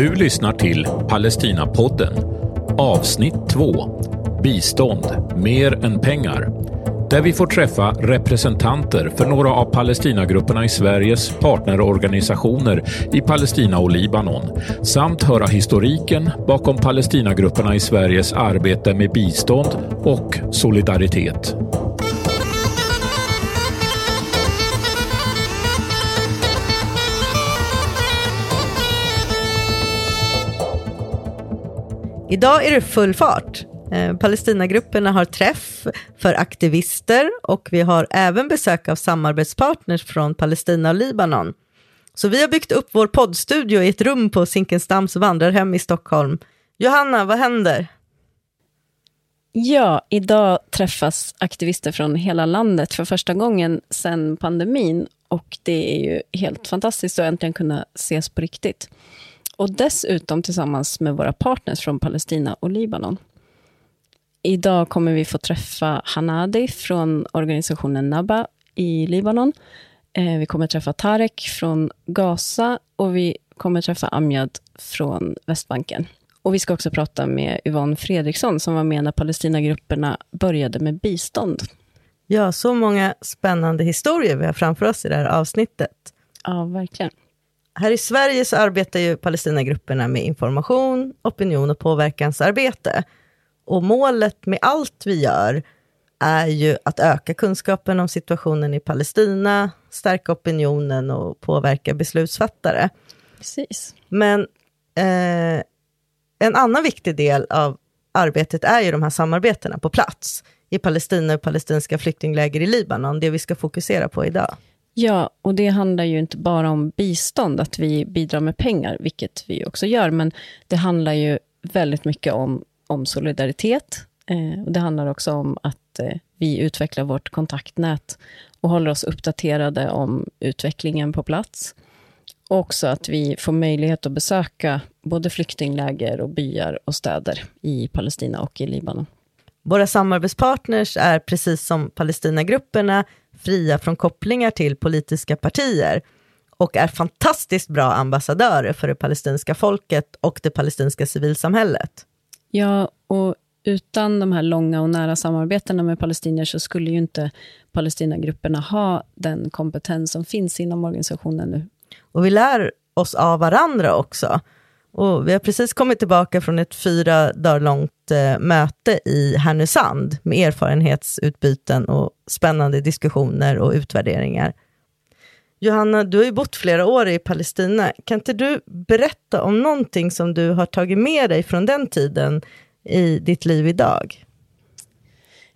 Du lyssnar till Palestinapodden, avsnitt 2. Bistånd, mer än pengar. Där vi får träffa representanter för några av Palestinagrupperna i Sveriges partnerorganisationer i Palestina och Libanon samt höra historiken bakom Palestinagrupperna i Sveriges arbete med bistånd och solidaritet. Idag är det full fart. Eh, Palestinagrupperna har träff för aktivister och vi har även besök av samarbetspartners från Palestina och Libanon. Så vi har byggt upp vår poddstudio i ett rum på Zinkensdamms vandrarhem i Stockholm. Johanna, vad händer? Ja, idag träffas aktivister från hela landet för första gången sedan pandemin och det är ju helt fantastiskt att äntligen kunna ses på riktigt. Och dessutom tillsammans med våra partners från Palestina och Libanon. Idag kommer vi få träffa Hanadi från organisationen Naba i Libanon. Eh, vi kommer träffa Tarek från Gaza och vi kommer träffa Amjad från Västbanken. Och vi ska också prata med Yvonne Fredriksson som var med när Palestinagrupperna började med bistånd. Ja, så många spännande historier vi har framför oss i det här avsnittet. Ja, verkligen. Här i Sverige så arbetar ju Palestinagrupperna med information, opinion och påverkansarbete. Och målet med allt vi gör är ju att öka kunskapen om situationen i Palestina, stärka opinionen och påverka beslutsfattare. Precis. Men eh, en annan viktig del av arbetet är ju de här samarbetena på plats i Palestina och palestinska flyktingläger i Libanon, det vi ska fokusera på idag. Ja, och det handlar ju inte bara om bistånd, att vi bidrar med pengar, vilket vi också gör, men det handlar ju väldigt mycket om, om solidaritet. Eh, och det handlar också om att eh, vi utvecklar vårt kontaktnät och håller oss uppdaterade om utvecklingen på plats. Och också att vi får möjlighet att besöka både flyktingläger och byar och städer i Palestina och i Libanon. Våra samarbetspartners är precis som Palestinagrupperna fria från kopplingar till politiska partier och är fantastiskt bra ambassadörer för det palestinska folket och det palestinska civilsamhället. Ja, och utan de här långa och nära samarbetena med palestinier så skulle ju inte Palestinagrupperna ha den kompetens som finns inom organisationen nu. Och vi lär oss av varandra också. Och vi har precis kommit tillbaka från ett fyra dagar långt eh, möte i Härnösand med erfarenhetsutbyten och spännande diskussioner och utvärderingar. Johanna, du har ju bott flera år i Palestina. Kan inte du berätta om någonting som du har tagit med dig från den tiden i ditt liv idag?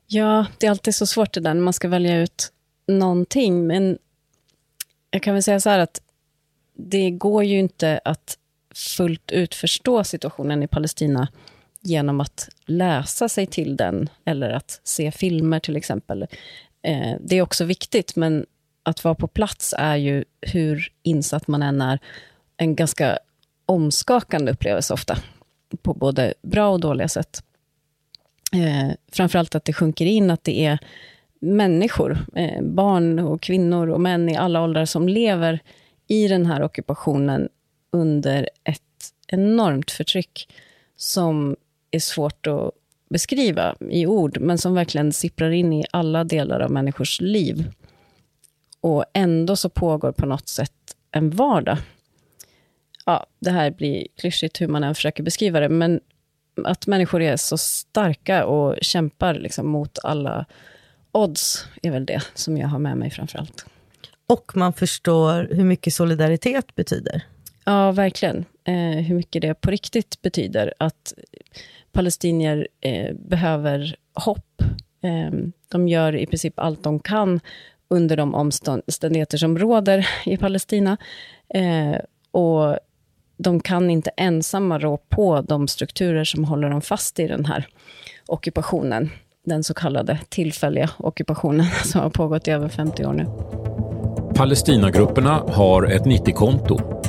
Ja, det är alltid så svårt det där när man ska välja ut någonting, men jag kan väl säga så här att det går ju inte att fullt ut förstå situationen i Palestina genom att läsa sig till den eller att se filmer till exempel. Eh, det är också viktigt, men att vara på plats är ju, hur insatt man än är, en ganska omskakande upplevelse ofta, på både bra och dåliga sätt. Eh, framförallt att det sjunker in att det är människor, eh, barn och kvinnor och män i alla åldrar som lever i den här ockupationen under ett enormt förtryck som är svårt att beskriva i ord, men som verkligen sipprar in i alla delar av människors liv. Och ändå så pågår på något sätt en vardag. Ja, det här blir klyschigt hur man än försöker beskriva det, men att människor är så starka och kämpar liksom mot alla odds är väl det som jag har med mig framför allt. Och man förstår hur mycket solidaritet betyder. Ja, verkligen. Eh, hur mycket det på riktigt betyder att palestinier eh, behöver hopp. Eh, de gör i princip allt de kan under de omständigheter som råder i Palestina. Eh, och de kan inte ensamma rå på de strukturer som håller dem fast i den här ockupationen. Den så kallade tillfälliga ockupationen som har pågått i över 50 år nu. Palestinagrupperna har ett 90-konto.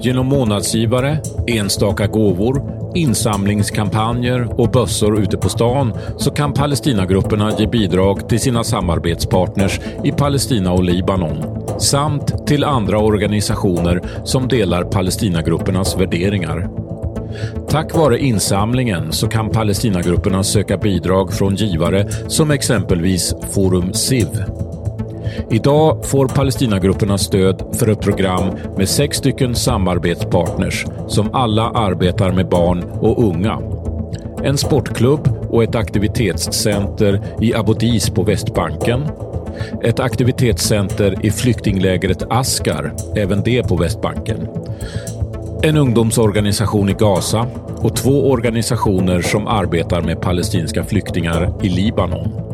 Genom månadsgivare, enstaka gåvor, insamlingskampanjer och bössor ute på stan så kan Palestinagrupperna ge bidrag till sina samarbetspartners i Palestina och Libanon. samt till andra organisationer som delar Palestinagruppernas värderingar. Tack vare insamlingen så kan Palestinagrupperna söka bidrag från givare som exempelvis Forum Civ. Idag får Palestinagrupperna stöd för ett program med sex stycken samarbetspartners som alla arbetar med barn och unga. En sportklubb och ett aktivitetscenter i Abodis på Västbanken. Ett aktivitetscenter i flyktinglägret Askar, även det på Västbanken. En ungdomsorganisation i Gaza och två organisationer som arbetar med palestinska flyktingar i Libanon.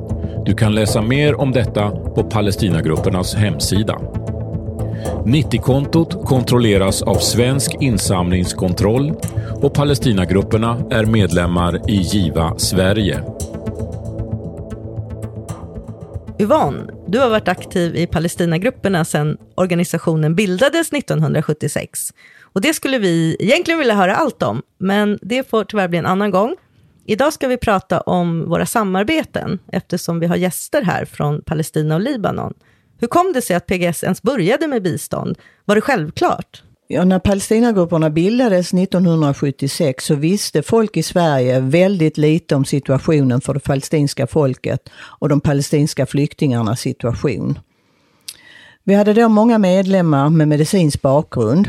Du kan läsa mer om detta på Palestinagruppernas hemsida. 90-kontot kontrolleras av Svensk insamlingskontroll och Palestinagrupperna är medlemmar i Giva Sverige. Yvonne, du har varit aktiv i Palestinagrupperna sedan organisationen bildades 1976. Och det skulle vi egentligen vilja höra allt om, men det får tyvärr bli en annan gång. Idag ska vi prata om våra samarbeten, eftersom vi har gäster här från Palestina och Libanon. Hur kom det sig att PGS ens började med bistånd? Var det självklart? Ja, när Palestinagrupperna bildades 1976 så visste folk i Sverige väldigt lite om situationen för det palestinska folket och de palestinska flyktingarnas situation. Vi hade då många medlemmar med medicinsk bakgrund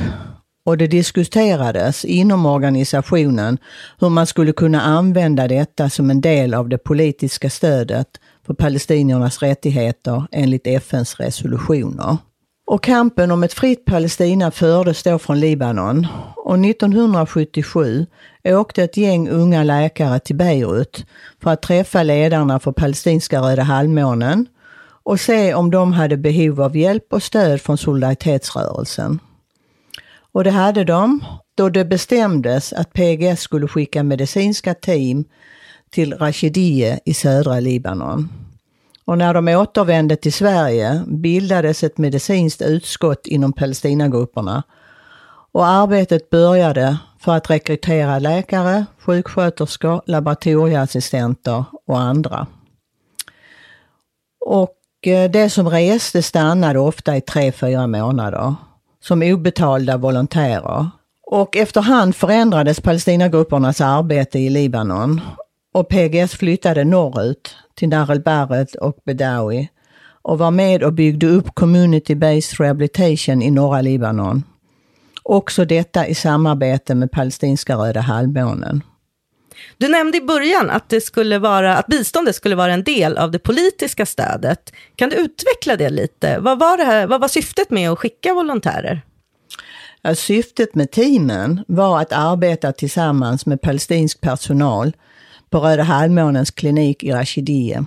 och det diskuterades inom organisationen hur man skulle kunna använda detta som en del av det politiska stödet för palestiniernas rättigheter enligt FNs resolutioner. Och kampen om ett fritt Palestina fördes då från Libanon och 1977 åkte ett gäng unga läkare till Beirut för att träffa ledarna för palestinska Röda halvmånen och se om de hade behov av hjälp och stöd från solidaritetsrörelsen. Och det hade de då det bestämdes att PGS skulle skicka medicinska team till Rashidie i södra Libanon. Och när de återvände till Sverige bildades ett medicinskt utskott inom Palestinagrupperna och arbetet började för att rekrytera läkare, sjuksköterskor, laboratorieassistenter och andra. Och eh, det som reste stannade ofta i tre, fyra månader som obetalda volontärer. Och efterhand förändrades Palestinagruppernas arbete i Libanon och PGS flyttade norrut till Dar el-Bared och Bedawi och var med och byggde upp Community-Based Rehabilitation i norra Libanon. Också detta i samarbete med palestinska Röda halvmånen. Du nämnde i början att, det skulle vara, att biståndet skulle vara en del av det politiska stödet. Kan du utveckla det lite? Vad var, det här, vad var syftet med att skicka volontärer? Ja, syftet med teamen var att arbeta tillsammans med palestinsk personal på Röda halvmånens klinik i Rashidie.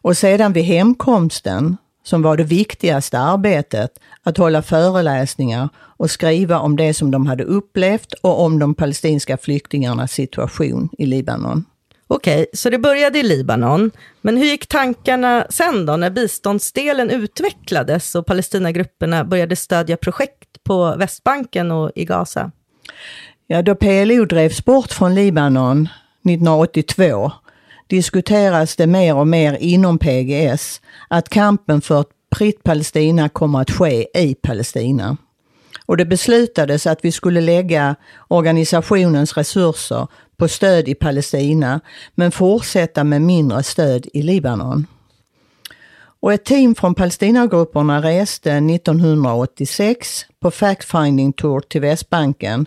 Och sedan vid hemkomsten, som var det viktigaste arbetet, att hålla föreläsningar och skriva om det som de hade upplevt och om de palestinska flyktingarnas situation i Libanon. Okej, så det började i Libanon. Men hur gick tankarna sen då, när biståndsdelen utvecklades och Palestinagrupperna började stödja projekt på Västbanken och i Gaza? Ja, då PLO drevs bort från Libanon 1982 diskuteras det mer och mer inom PGS att kampen för ett fritt Palestina kommer att ske i Palestina. Och det beslutades att vi skulle lägga organisationens resurser på stöd i Palestina, men fortsätta med mindre stöd i Libanon. Och ett team från Palestinagrupperna reste 1986 på fact-finding tour till Västbanken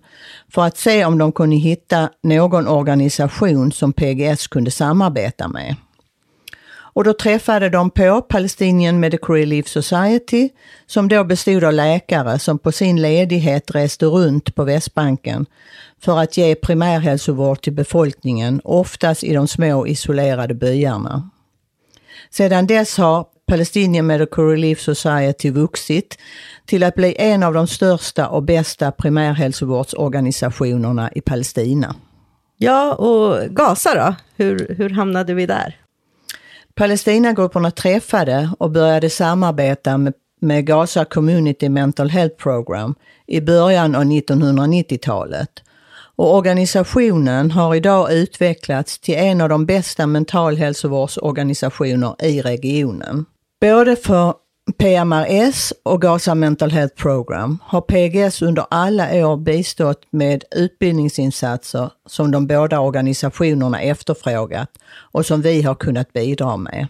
för att se om de kunde hitta någon organisation som PGS kunde samarbeta med. Och då träffade de på Palestinian Medical Relief Society som då bestod av läkare som på sin ledighet reste runt på Västbanken för att ge primärhälsovård till befolkningen, oftast i de små isolerade byarna. Sedan dess har Palestinian Medical Relief Society vuxit till att bli en av de största och bästa primärhälsovårdsorganisationerna i Palestina. Ja, och Gaza då? Hur, hur hamnade vi där? Palestinagrupperna träffade och började samarbeta med, med Gaza Community Mental Health Program i början av 1990-talet. Och organisationen har idag utvecklats till en av de bästa mentalhälsovårdsorganisationer i regionen. Både för PMRS och Gaza Mental Health Program har PGS under alla år bistått med utbildningsinsatser som de båda organisationerna efterfrågat och som vi har kunnat bidra med.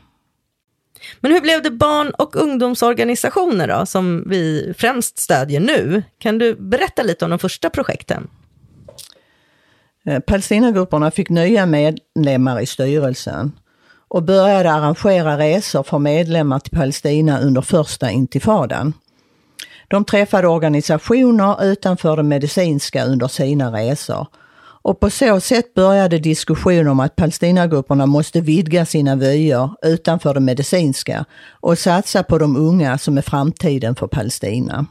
Men hur blev det barn och ungdomsorganisationer då, som vi främst stödjer nu? Kan du berätta lite om de första projekten? Eh, Palestinagrupperna fick nya medlemmar i styrelsen och började arrangera resor för medlemmar till Palestina under första intifadan. De träffade organisationer utanför det medicinska under sina resor. Och på så sätt började diskussioner om att Palestinagrupperna måste vidga sina vyer utanför det medicinska och satsa på de unga som är framtiden för Palestina.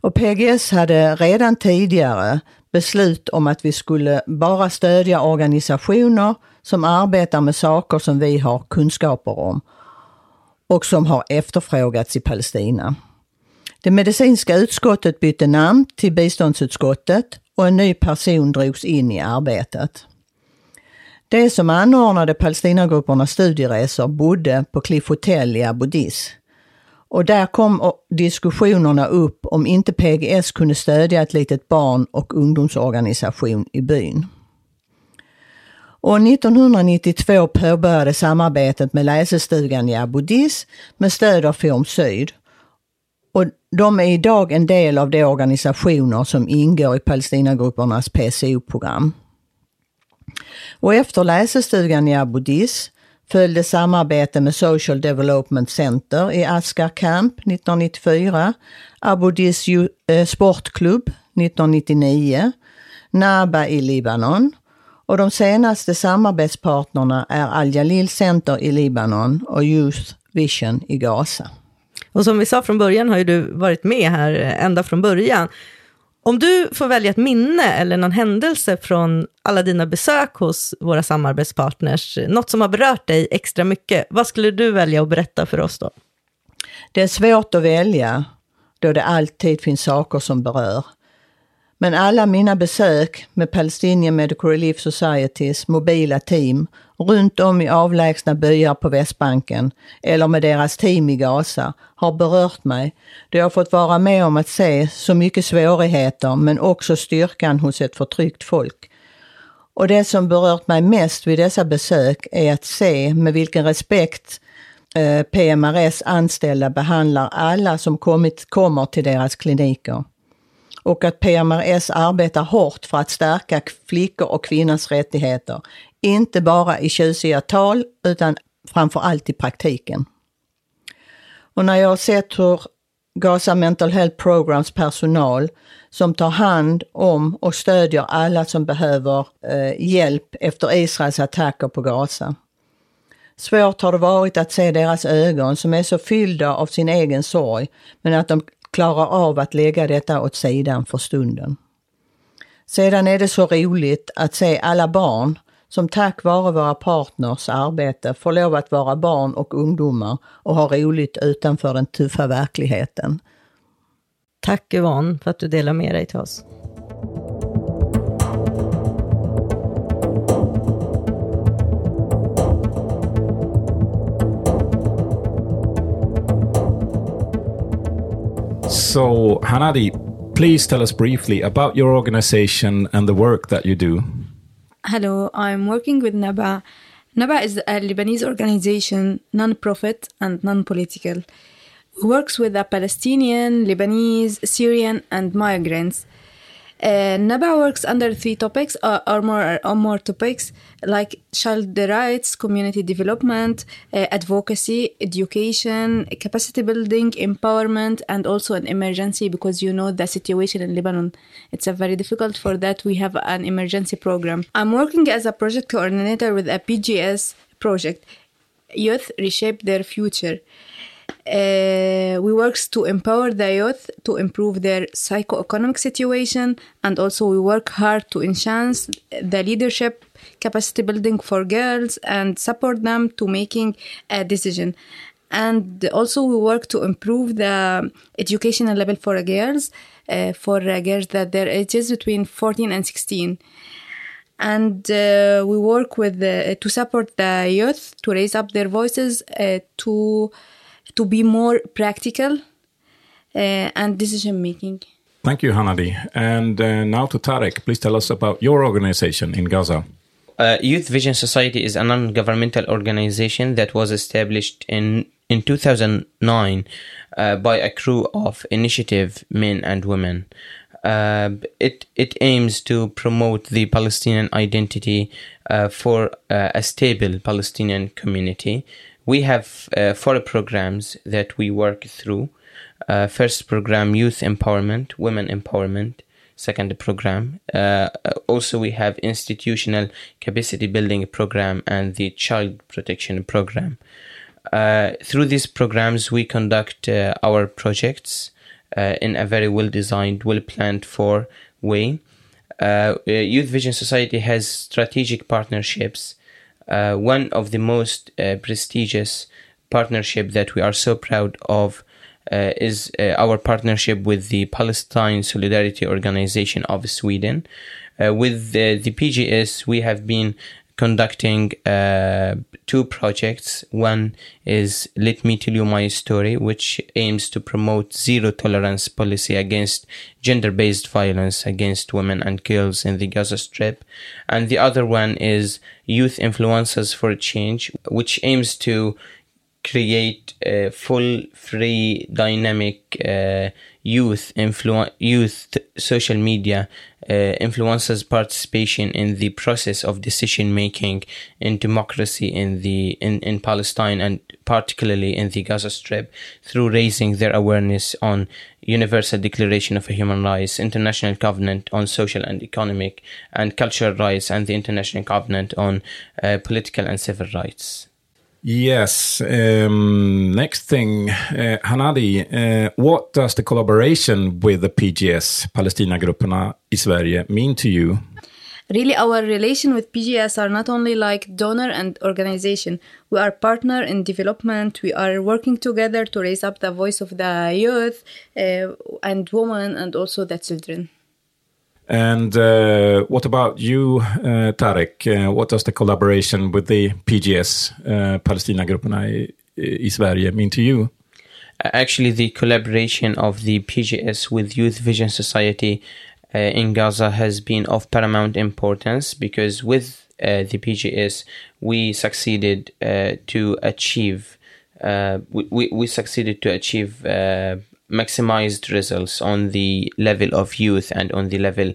Och PGS hade redan tidigare beslut om att vi skulle bara stödja organisationer som arbetar med saker som vi har kunskaper om och som har efterfrågats i Palestina. Det medicinska utskottet bytte namn till biståndsutskottet och en ny person drogs in i arbetet. De som anordnade Palestinagruppernas studieresor bodde på Cliff Hotel i Abu Dis. Och där kom diskussionerna upp om inte PGS kunde stödja ett litet barn och ungdomsorganisation i byn. Och 1992 påbörjade samarbetet med läsestugan i Abu Dis med stöd av Forum Syd. Och de är idag en del av de organisationer som ingår i Palestinagruppernas PCO-program. Och efter läsestugan i Abu Dis följde samarbete med Social Development Center i Askar Camp 1994, Abu Dis eh, Sportklubb 1999, Naba i Libanon och de senaste samarbetspartnerna är Al Jalil Center i Libanon och Youth Vision i Gaza. Och som vi sa från början har ju du varit med här ända från början. Om du får välja ett minne eller någon händelse från alla dina besök hos våra samarbetspartners, något som har berört dig extra mycket, vad skulle du välja att berätta för oss då? Det är svårt att välja, då det alltid finns saker som berör. Men alla mina besök med Palestinian Medical Relief Societys mobila team runt om i avlägsna byar på Västbanken eller med deras team i Gaza har berört mig då jag fått vara med om att se så mycket svårigheter men också styrkan hos ett förtryckt folk. Och det som berört mig mest vid dessa besök är att se med vilken respekt eh, PMRS anställda behandlar alla som kommit, kommer till deras kliniker och att PMRS arbetar hårt för att stärka flickor och kvinnors rättigheter. Inte bara i tjusiga tal utan framför allt i praktiken. Och när jag har sett hur Gaza Mental Health Programs personal som tar hand om och stödjer alla som behöver eh, hjälp efter Israels attacker på Gaza. Svårt har det varit att se deras ögon som är så fyllda av sin egen sorg, men att de klarar av att lägga detta åt sidan för stunden. Sedan är det så roligt att se alla barn som tack vare våra partners arbete får lov att vara barn och ungdomar och ha roligt utanför den tuffa verkligheten. Tack Yvonne för att du delar med dig till oss. So, Hanadi, please tell us briefly about your organization and the work that you do. Hello, I'm working with NABA. NABA is a Lebanese organization, non-profit and non-political. It works with the Palestinian, Lebanese, Syrian, and migrants uh, NABA works under three topics uh, or more or more topics like child rights, community development, uh, advocacy, education, capacity building, empowerment, and also an emergency because you know the situation in Lebanon. It's a very difficult for that. We have an emergency program. I'm working as a project coordinator with a PGS project. Youth reshape their future. Uh, we work to empower the youth to improve their psychoeconomic situation and also we work hard to enhance the leadership capacity building for girls and support them to making a decision. And also we work to improve the educational level for girls uh, for uh, girls that their ages between 14 and 16 and uh, we work with the, to support the youth to raise up their voices uh, to to be more practical uh, and decision making. Thank you, Hanadi. And uh, now to Tarek. Please tell us about your organization in Gaza. Uh, Youth Vision Society is a non-governmental organization that was established in in 2009 uh, by a crew of initiative men and women. Uh, it it aims to promote the Palestinian identity uh, for uh, a stable Palestinian community. We have uh, four programs that we work through. Uh, first program, youth empowerment, women empowerment. Second program. Uh, also, we have institutional capacity building program and the child protection program. Uh, through these programs, we conduct uh, our projects uh, in a very well designed, well planned for way. Youth Vision Society has strategic partnerships. Uh, one of the most uh, prestigious partnership that we are so proud of uh, is uh, our partnership with the Palestine Solidarity Organization of Sweden. Uh, with the, the PGS, we have been conducting uh, two projects. One is Let Me Tell You My Story, which aims to promote zero tolerance policy against gender based violence against women and girls in the Gaza Strip. And the other one is Youth Influencers for Change, which aims to create a full, free, dynamic uh, youth influ- youth social media uh, influencers participation in the process of decision making in democracy in the in, in Palestine and particularly in the Gaza Strip through raising their awareness on Universal Declaration of Human Rights, International Covenant on Social and Economic and Cultural Rights, and the International Covenant on uh, Political and Civil Rights. Yes. Um, next thing, uh, Hanadi, uh, what does the collaboration with the PGS, Palestina-grupperna i Sverige, mean to you? Really, our relation with PGS are not only like donor and organization. We are partner in development. We are working together to raise up the voice of the youth uh, and women and also the children. And uh, what about you, uh, Tarek? Uh, what does the collaboration with the PGS, uh, Palestina-grupperna i, i Sverige, mean to you? Actually, the collaboration of the PGS with Youth Vision Society uh, in Gaza has been of paramount importance because with uh, the PGS we succeeded uh, to achieve we, we, we succeeded to achieve maximized results on the level of youth and on the level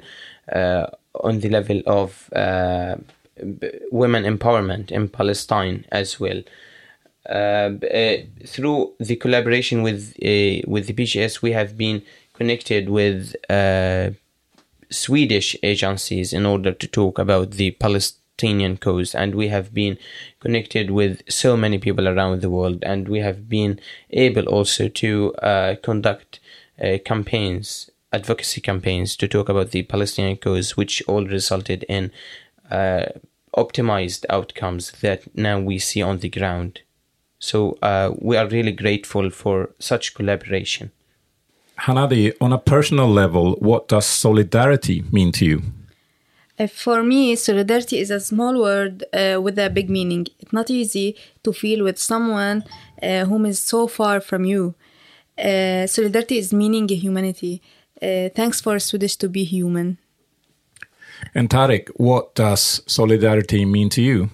uh, on the level of uh, women empowerment in Palestine as well. Uh, uh, through the collaboration with uh, with the PGS, we have been connected with uh, Swedish agencies in order to talk about the Palestinian cause, and we have been connected with so many people around the world, and we have been able also to uh, conduct uh, campaigns, advocacy campaigns, to talk about the Palestinian cause, which all resulted in uh, optimized outcomes that now we see on the ground. So uh, we are really grateful for such collaboration. Hanadi, on a personal level, what does solidarity mean to you? Uh, for me, solidarity is a small word uh, with a big meaning. It's not easy to feel with someone uh, whom is so far from you. Uh, solidarity is meaning humanity. Uh, thanks for Swedish to be human. And Tarek, what does solidarity mean to you?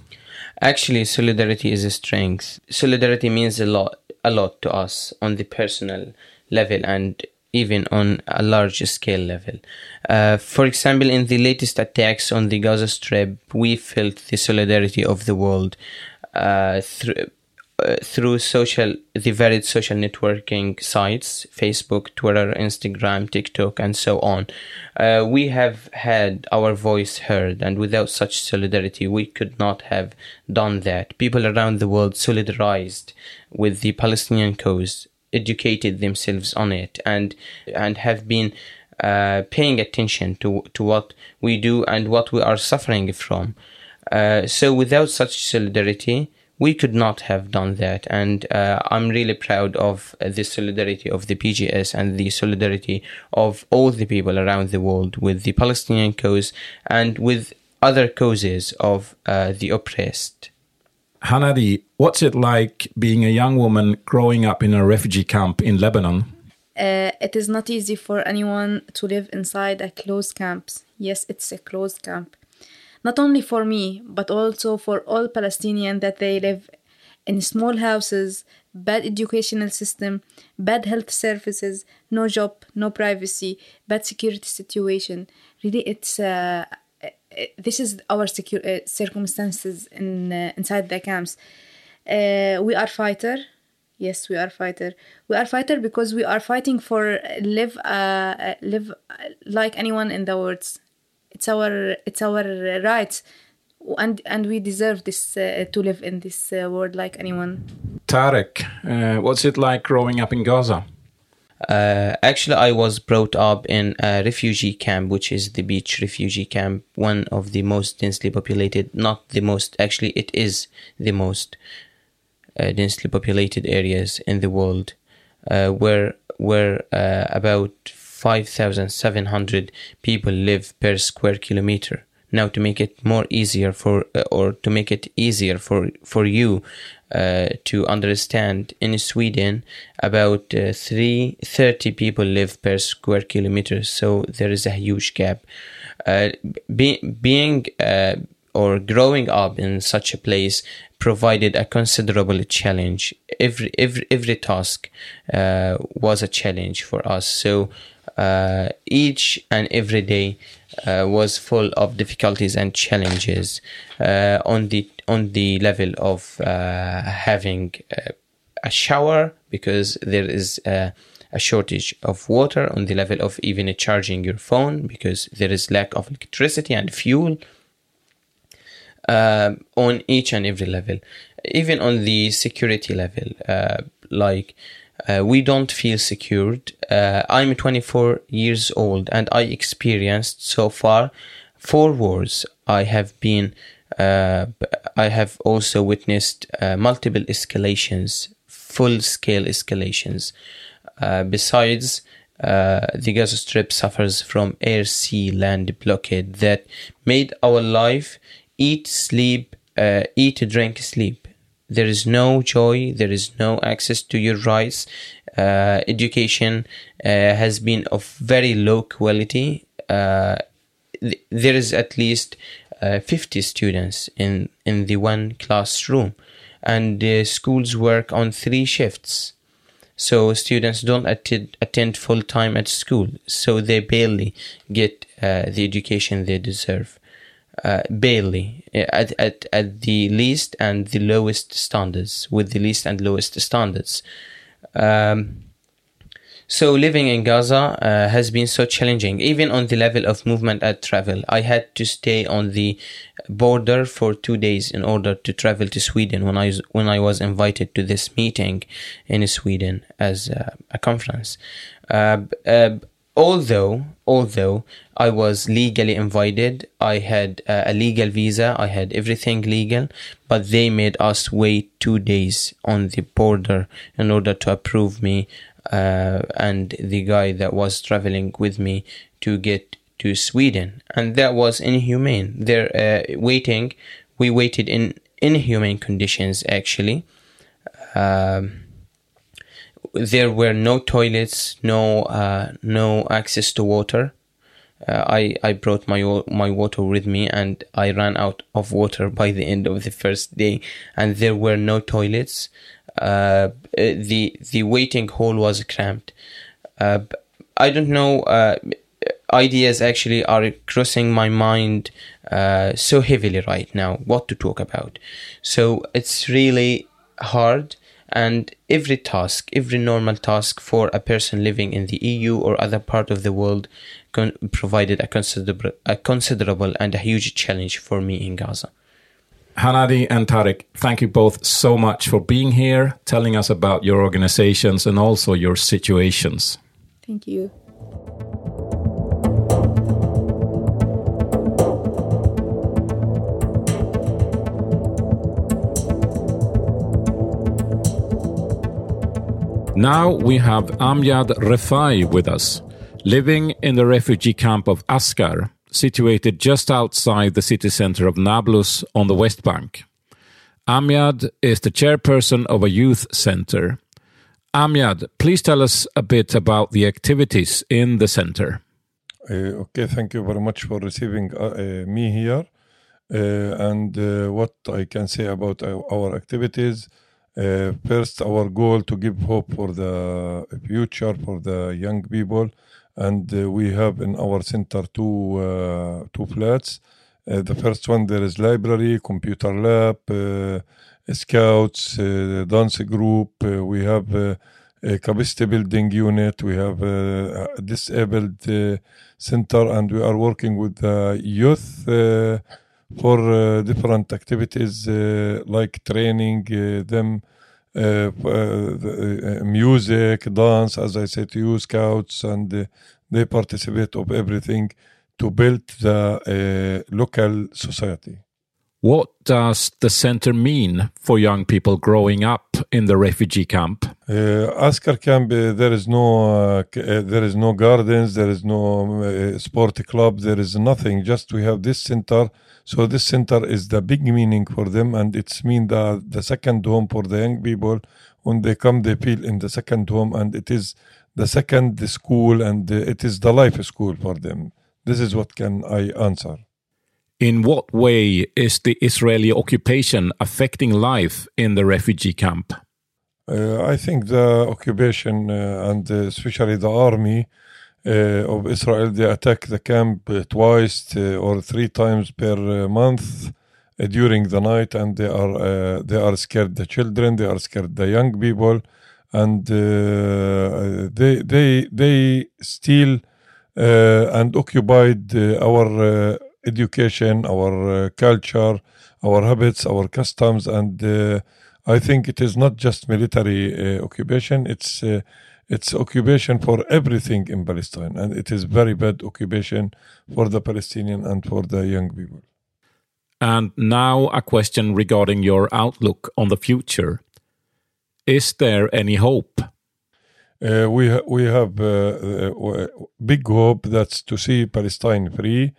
Actually, solidarity is a strength. Solidarity means a lot, a lot to us on the personal level and even on a large scale level. Uh, for example, in the latest attacks on the Gaza Strip, we felt the solidarity of the world uh, through. Uh, through social, the varied social networking sites, Facebook, Twitter, Instagram, TikTok, and so on, uh, we have had our voice heard, and without such solidarity, we could not have done that. People around the world solidarized with the Palestinian cause, educated themselves on it, and and have been uh, paying attention to to what we do and what we are suffering from. Uh, so, without such solidarity, we could not have done that. And uh, I'm really proud of the solidarity of the PGS and the solidarity of all the people around the world with the Palestinian cause and with other causes of uh, the oppressed. Hanadi, what's it like being a young woman growing up in a refugee camp in Lebanon? Uh, it is not easy for anyone to live inside a closed camp. Yes, it's a closed camp. Not only for me, but also for all Palestinians that they live in small houses, bad educational system, bad health services, no job, no privacy, bad security situation. Really, it's uh, uh, this is our secu- uh, circumstances in uh, inside the camps. Uh, we are fighter. Yes, we are fighter. We are fighter because we are fighting for live uh, uh, live uh, like anyone in the world. It's our it's our rights, and and we deserve this uh, to live in this uh, world like anyone. Tarek, uh, what's it like growing up in Gaza? Uh, actually, I was brought up in a refugee camp, which is the beach refugee camp, one of the most densely populated, not the most, actually, it is the most uh, densely populated areas in the world, uh, where, where uh, about 5,700 people live per square kilometer. Now, to make it more easier for, uh, or to make it easier for, for you uh, to understand, in Sweden, about uh, three, 30 people live per square kilometer, so there is a huge gap. Uh, be, being uh, or growing up in such a place provided a considerable challenge. Every every every task uh, was a challenge for us. So uh, each and every day uh, was full of difficulties and challenges uh, on the on the level of uh, having uh, a shower because there is a, a shortage of water on the level of even charging your phone because there is lack of electricity and fuel on each and every level. Even on the security level uh, like uh, we don't feel secured. Uh, i'm 24 years old and i experienced so far four wars. I have been uh, i have also witnessed uh, multiple escalations full scale escalations. Uh, besides uh, the Gaza Strip suffers from air, sea, land blockade that made our life eat, sleep, eat, drink, sleep. There is no joy. There is no access to your rights. Uh, education uh, has been of very low quality. Uh, th- there is at least uh, 50 students in, in the one classroom, and the schools work on three shifts. So students don't attend, attend full time at school, so they barely get uh, the education they deserve. Uh, barely at, at, at the least and the lowest standards with the least and lowest standards um, so living in Gaza uh, has been so challenging, even on the level of movement and travel. I had to stay on the border for two days in order to travel to Sweden when I was, when I was invited to this meeting in Sweden as uh, a conference. Uh, uh, although although I was legally invited, I had uh, a legal visa, I had everything legal, but they made us wait two days on the border in order to approve me uh, and the guy that was traveling with me to get to Sweden, and that was inhumane. There, uh, waiting, we waited in inhumane conditions actually. Um, there were no toilets, no uh, no access to water. Uh, I I brought my my water with me, and I ran out of water by the end of the first day. And there were no toilets. Uh, the the waiting hall was cramped. Uh, I don't know. Uh, ideas actually are crossing my mind uh, so heavily right now. What to talk about? So it's really hard and every task, every normal task for a person living in the EU or other part of the world con- provided a considerable, a considerable and a huge challenge for me in Gaza. Hanadi and Tarek, thank you both so much for being here, telling us about your organizations and also your situations. Thank you. Now we have Amjad Refai with us, living in the refugee camp of Askar, situated just outside the city center of Nablus on the West Bank. Amjad is the chairperson of a youth center. Amjad, please tell us a bit about the activities in the center. Uh, okay, thank you very much for receiving uh, uh, me here. Uh, and uh, what I can say about our, our activities. Uh, first, our goal to give hope for the future for the young people, and uh, we have in our center two uh, two flats. Uh, the first one there is library, computer lab, uh, scouts, uh, dance group. We have a capacity building unit. We have a disabled center, and we are working with the youth for uh, different activities uh, like training uh, them. Music, dance, as I said to you, scouts, and they participate of everything to build the local society. What does the center mean for young people growing up in the refugee camp? Uh, Asker camp, uh, there is no, uh, uh, there is no gardens, there is no uh, sport club, there is nothing. Just we have this center. So this center is the big meaning for them, and it's mean the the second home for the young people. When they come, they feel in the second home, and it is the second school, and uh, it is the life school for them. This is what can I answer. In what way is the Israeli occupation affecting life in the refugee camp? Uh, I think the occupation uh, and especially the army uh, of Israel, they attack the camp uh, twice uh, or three times per uh, month during the night, and they are they are scared the children, they are scared the young people, and they they they steal and occupied our education, our uh, culture, our habits, our customs, and uh, I think it is not just military uh, occupation; it's uh, it's occupation for everything in Palestine, and it is very bad occupation for the Palestinian and for the young people. And now a question regarding your outlook on the future. Is there any hope? Uh, we ha- we have uh, uh, big hope that's to see Palestine free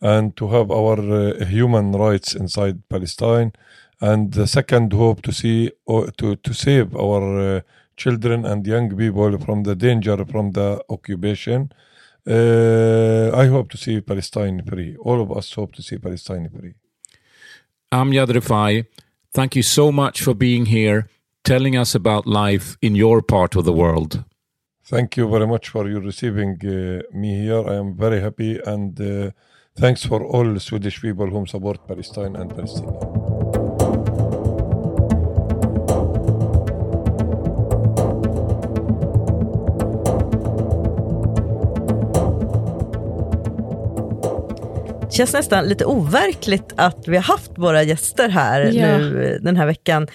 and to have our uh, human rights inside Palestine, and the second hope to see or to to save our uh, children and young people from the danger from the occupation. Uh, I hope to see Palestine free. All of us hope to see Palestine free. Amjad Rifai, thank you so much for being here, telling us about life in your part of the world. Thank you very much for you receiving uh, me here. I am very happy and uh, thanks for all Swedish people whom support Palestine and Palestinians. Det känns nästan lite overkligt att vi har haft våra gäster här Ja. nu den här veckan.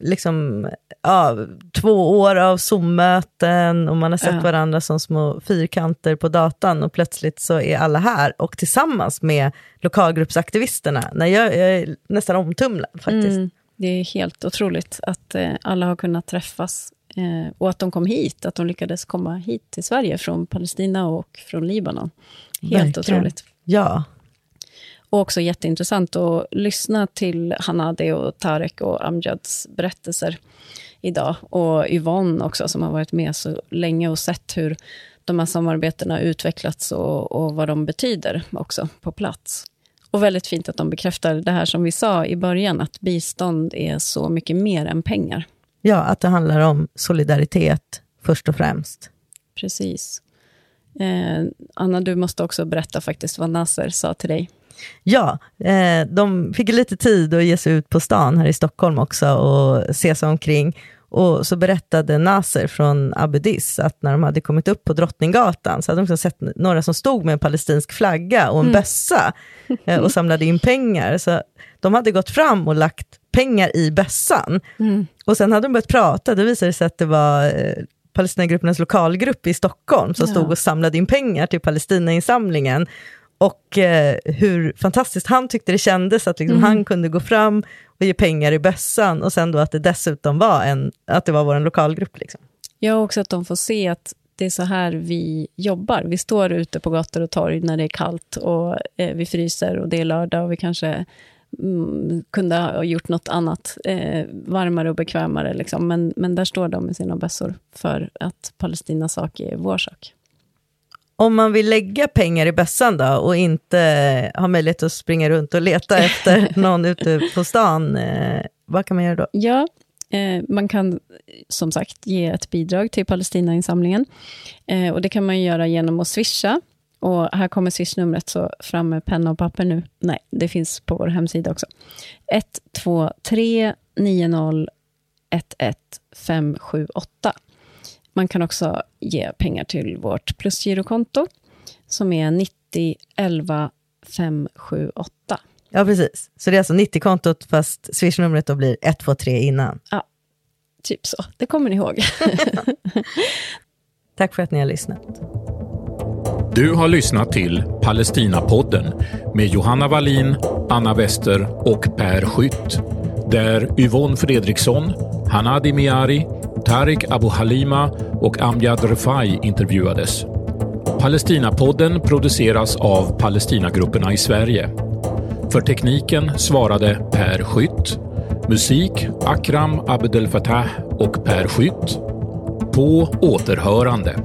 Liksom, ja, två år av Zoom-möten och man har sett Ja. varandra som små fyrkanter på datan och plötsligt så är alla här och tillsammans med lokalgruppsaktivisterna. Nej, jag, jag är nästan omtumlad faktiskt. Mm, det är helt otroligt att eh, alla har kunnat träffas eh, och att de kom hit, att de lyckades komma hit till Sverige från Palestina och från Libanon. Helt Verkligen. otroligt. Ja, Och också jätteintressant att lyssna till Hanade och Tarek och Amjads berättelser idag. Och Yvonne också, som har varit med så länge och sett hur de här samarbetena utvecklats och, och vad de betyder också på plats. Och väldigt fint att de bekräftar det här som vi sa i början, att bistånd är så mycket mer än pengar. ja, att det handlar om solidaritet först och främst. Precis. Eh, Anna, du måste också berätta faktiskt vad Nasser sa till dig. Ja, eh, de fick lite tid att ge sig ut på stan här i Stockholm också och se sig omkring. Och så berättade Nasser från Abudis att när de hade kommit upp på Drottninggatan så hade de också sett några som stod med en palestinsk flagga och en bössa eh, och samlade in pengar. Så de hade gått fram och lagt pengar i bössan. Och sen hade de börjat prata, då visade det sig att det var eh, Palestinagruppernas lokalgrupp i Stockholm som Ja. stod och samlade in pengar till Palestinainsamlingen. Och eh, hur fantastiskt han tyckte det kändes att liksom han kunde gå fram och ge pengar i bössan och sen då att det dessutom var, en, att det var vår lokalgrupp. Liksom. Ja, också att de får se att det är så här vi jobbar. Vi står ute på gator och torg när det är kallt och eh, vi fryser och det är lördag och vi kanske mm, kunde ha gjort något annat, eh, varmare och bekvämare. Liksom. Men, men där står de med sina bössor för att Palestinas sak är vår sak. Om man vill lägga pengar i bössan då och inte ha möjlighet att springa runt och leta efter någon ute på stan, eh, vad kan man göra då? Ja, eh, man kan som sagt ge ett bidrag till Palestinainsamlingen. Eh, och det kan man göra genom att swisha. Och här kommer swishnumret, så fram med penna och papper nu. Nej, det finns på vår hemsida också. 123 90 11 578. Man kan också ge pengar till vårt plusgirokonto, som är 90 11 578. Ja, precis. Så det är alltså 90-kontot, fast swishnumret då blir 123 innan. Ja, typ så. Det kommer ni ihåg. Tack för att ni har lyssnat. Du har lyssnat till Palestinapodden med Johanna Wallin, Anna Wester och Per Skytt. Där Yvonne Fredriksson, Hanadi Miari, Tariq Abu Halima och Amjad Refai intervjuades. Palestinapodden produceras av Palestinagrupperna i Sverige. För tekniken svarade Per Skytt. Musik Akram Abdel Fattah och Per Skytt. På återhörande.